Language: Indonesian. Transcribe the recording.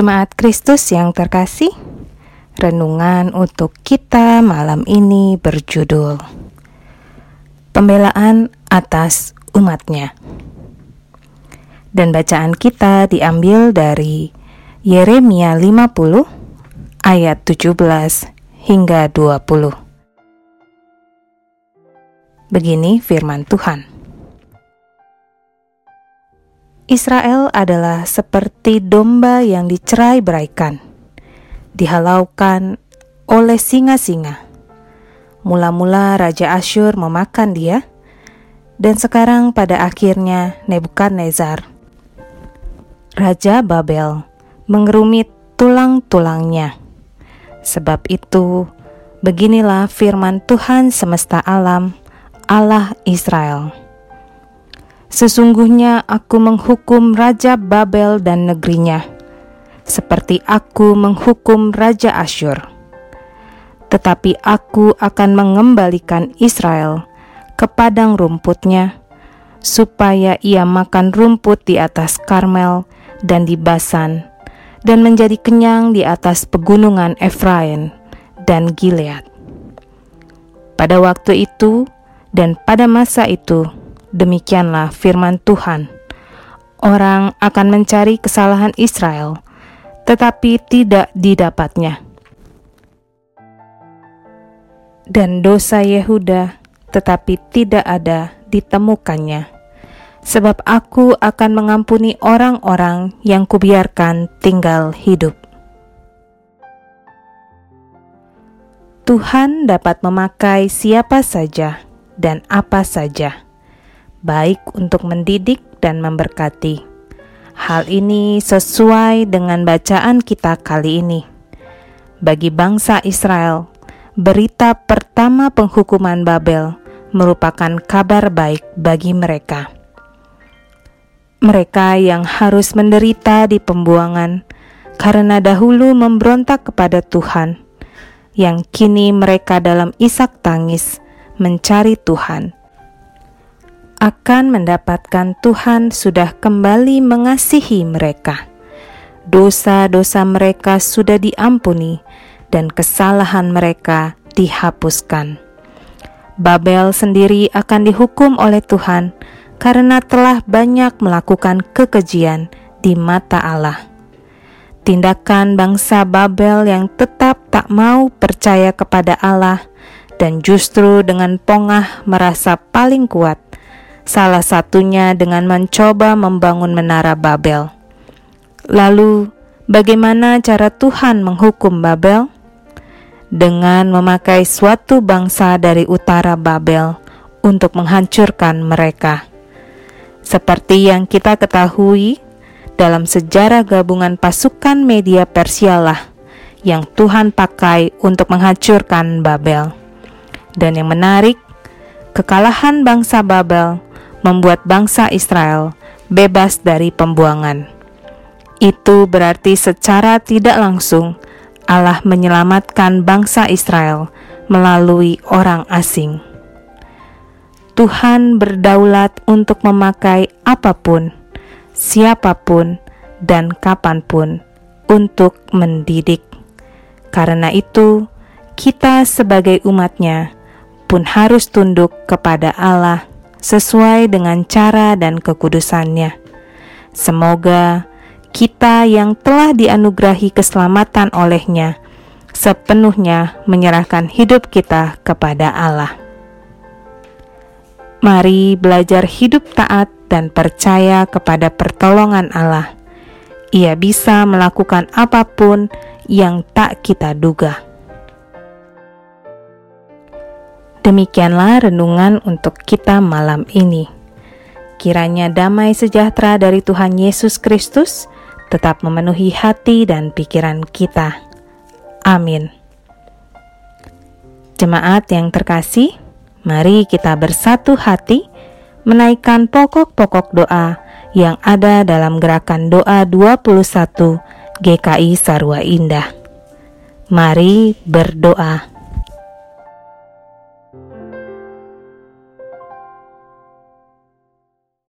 Jemaat Kristus yang terkasih, renungan untuk kita malam ini berjudul Pembelaan atas umatnya. Dan bacaan kita diambil dari Yeremia 50 ayat 17 hingga 20. Begini firman Tuhan. Israel adalah seperti domba yang dicerai beraikan, dihalaukan oleh singa-singa. Mula-mula Raja Asyur memakan dia, dan sekarang pada akhirnya Nebukadnezar, Raja Babel, mengerumit tulang-tulangnya. Sebab itu, beginilah firman Tuhan semesta alam, Allah Israel Sesungguhnya aku menghukum Raja Babel dan negerinya, seperti aku menghukum Raja Asyur. Tetapi aku akan mengembalikan Israel ke padang rumputnya, supaya ia makan rumput di atas Karmel dan di Basan, dan menjadi kenyang di atas pegunungan Efraim dan Gilead. Pada waktu itu dan pada masa itu, Demikianlah firman Tuhan. Orang akan mencari kesalahan Israel, tetapi tidak didapatnya. Dan dosa Yehuda, tetapi tidak ada ditemukannya. Sebab aku akan mengampuni orang-orang yang kubiarkan tinggal hidup. Tuhan dapat memakai siapa saja dan apa saja baik untuk mendidik dan memberkati. Hal ini sesuai dengan bacaan kita kali ini. Bagi bangsa Israel, berita pertama penghukuman Babel merupakan kabar baik bagi mereka. Mereka yang harus menderita di pembuangan karena dahulu memberontak kepada Tuhan, yang kini mereka dalam isak tangis mencari Tuhan akan mendapatkan Tuhan sudah kembali mengasihi mereka. Dosa-dosa mereka sudah diampuni dan kesalahan mereka dihapuskan. Babel sendiri akan dihukum oleh Tuhan karena telah banyak melakukan kekejian di mata Allah. Tindakan bangsa Babel yang tetap tak mau percaya kepada Allah dan justru dengan pongah merasa paling kuat salah satunya dengan mencoba membangun menara Babel. Lalu, bagaimana cara Tuhan menghukum Babel? Dengan memakai suatu bangsa dari utara Babel untuk menghancurkan mereka. Seperti yang kita ketahui, dalam sejarah gabungan pasukan media Persialah yang Tuhan pakai untuk menghancurkan Babel. Dan yang menarik, kekalahan bangsa Babel membuat bangsa Israel bebas dari pembuangan. Itu berarti secara tidak langsung Allah menyelamatkan bangsa Israel melalui orang asing. Tuhan berdaulat untuk memakai apa pun, siapa pun, dan kapan pun untuk mendidik. Karena itu, kita sebagai umatnya pun harus tunduk kepada Allah sesuai dengan cara dan kekudusannya. Semoga kita yang telah dianugerahi keselamatan olehnya sepenuhnya menyerahkan hidup kita kepada Allah. Mari belajar hidup taat dan percaya kepada pertolongan Allah. Ia bisa melakukan apa pun yang tak kita duga. Demikianlah renungan untuk kita malam ini. Kiranya damai sejahtera dari Tuhan Yesus Kristus tetap memenuhi hati dan pikiran kita. Amin. Jemaat yang terkasih, mari kita bersatu hati menaikkan pokok-pokok doa yang ada dalam gerakan doa 21 GKI Sarwa Indah. Mari berdoa.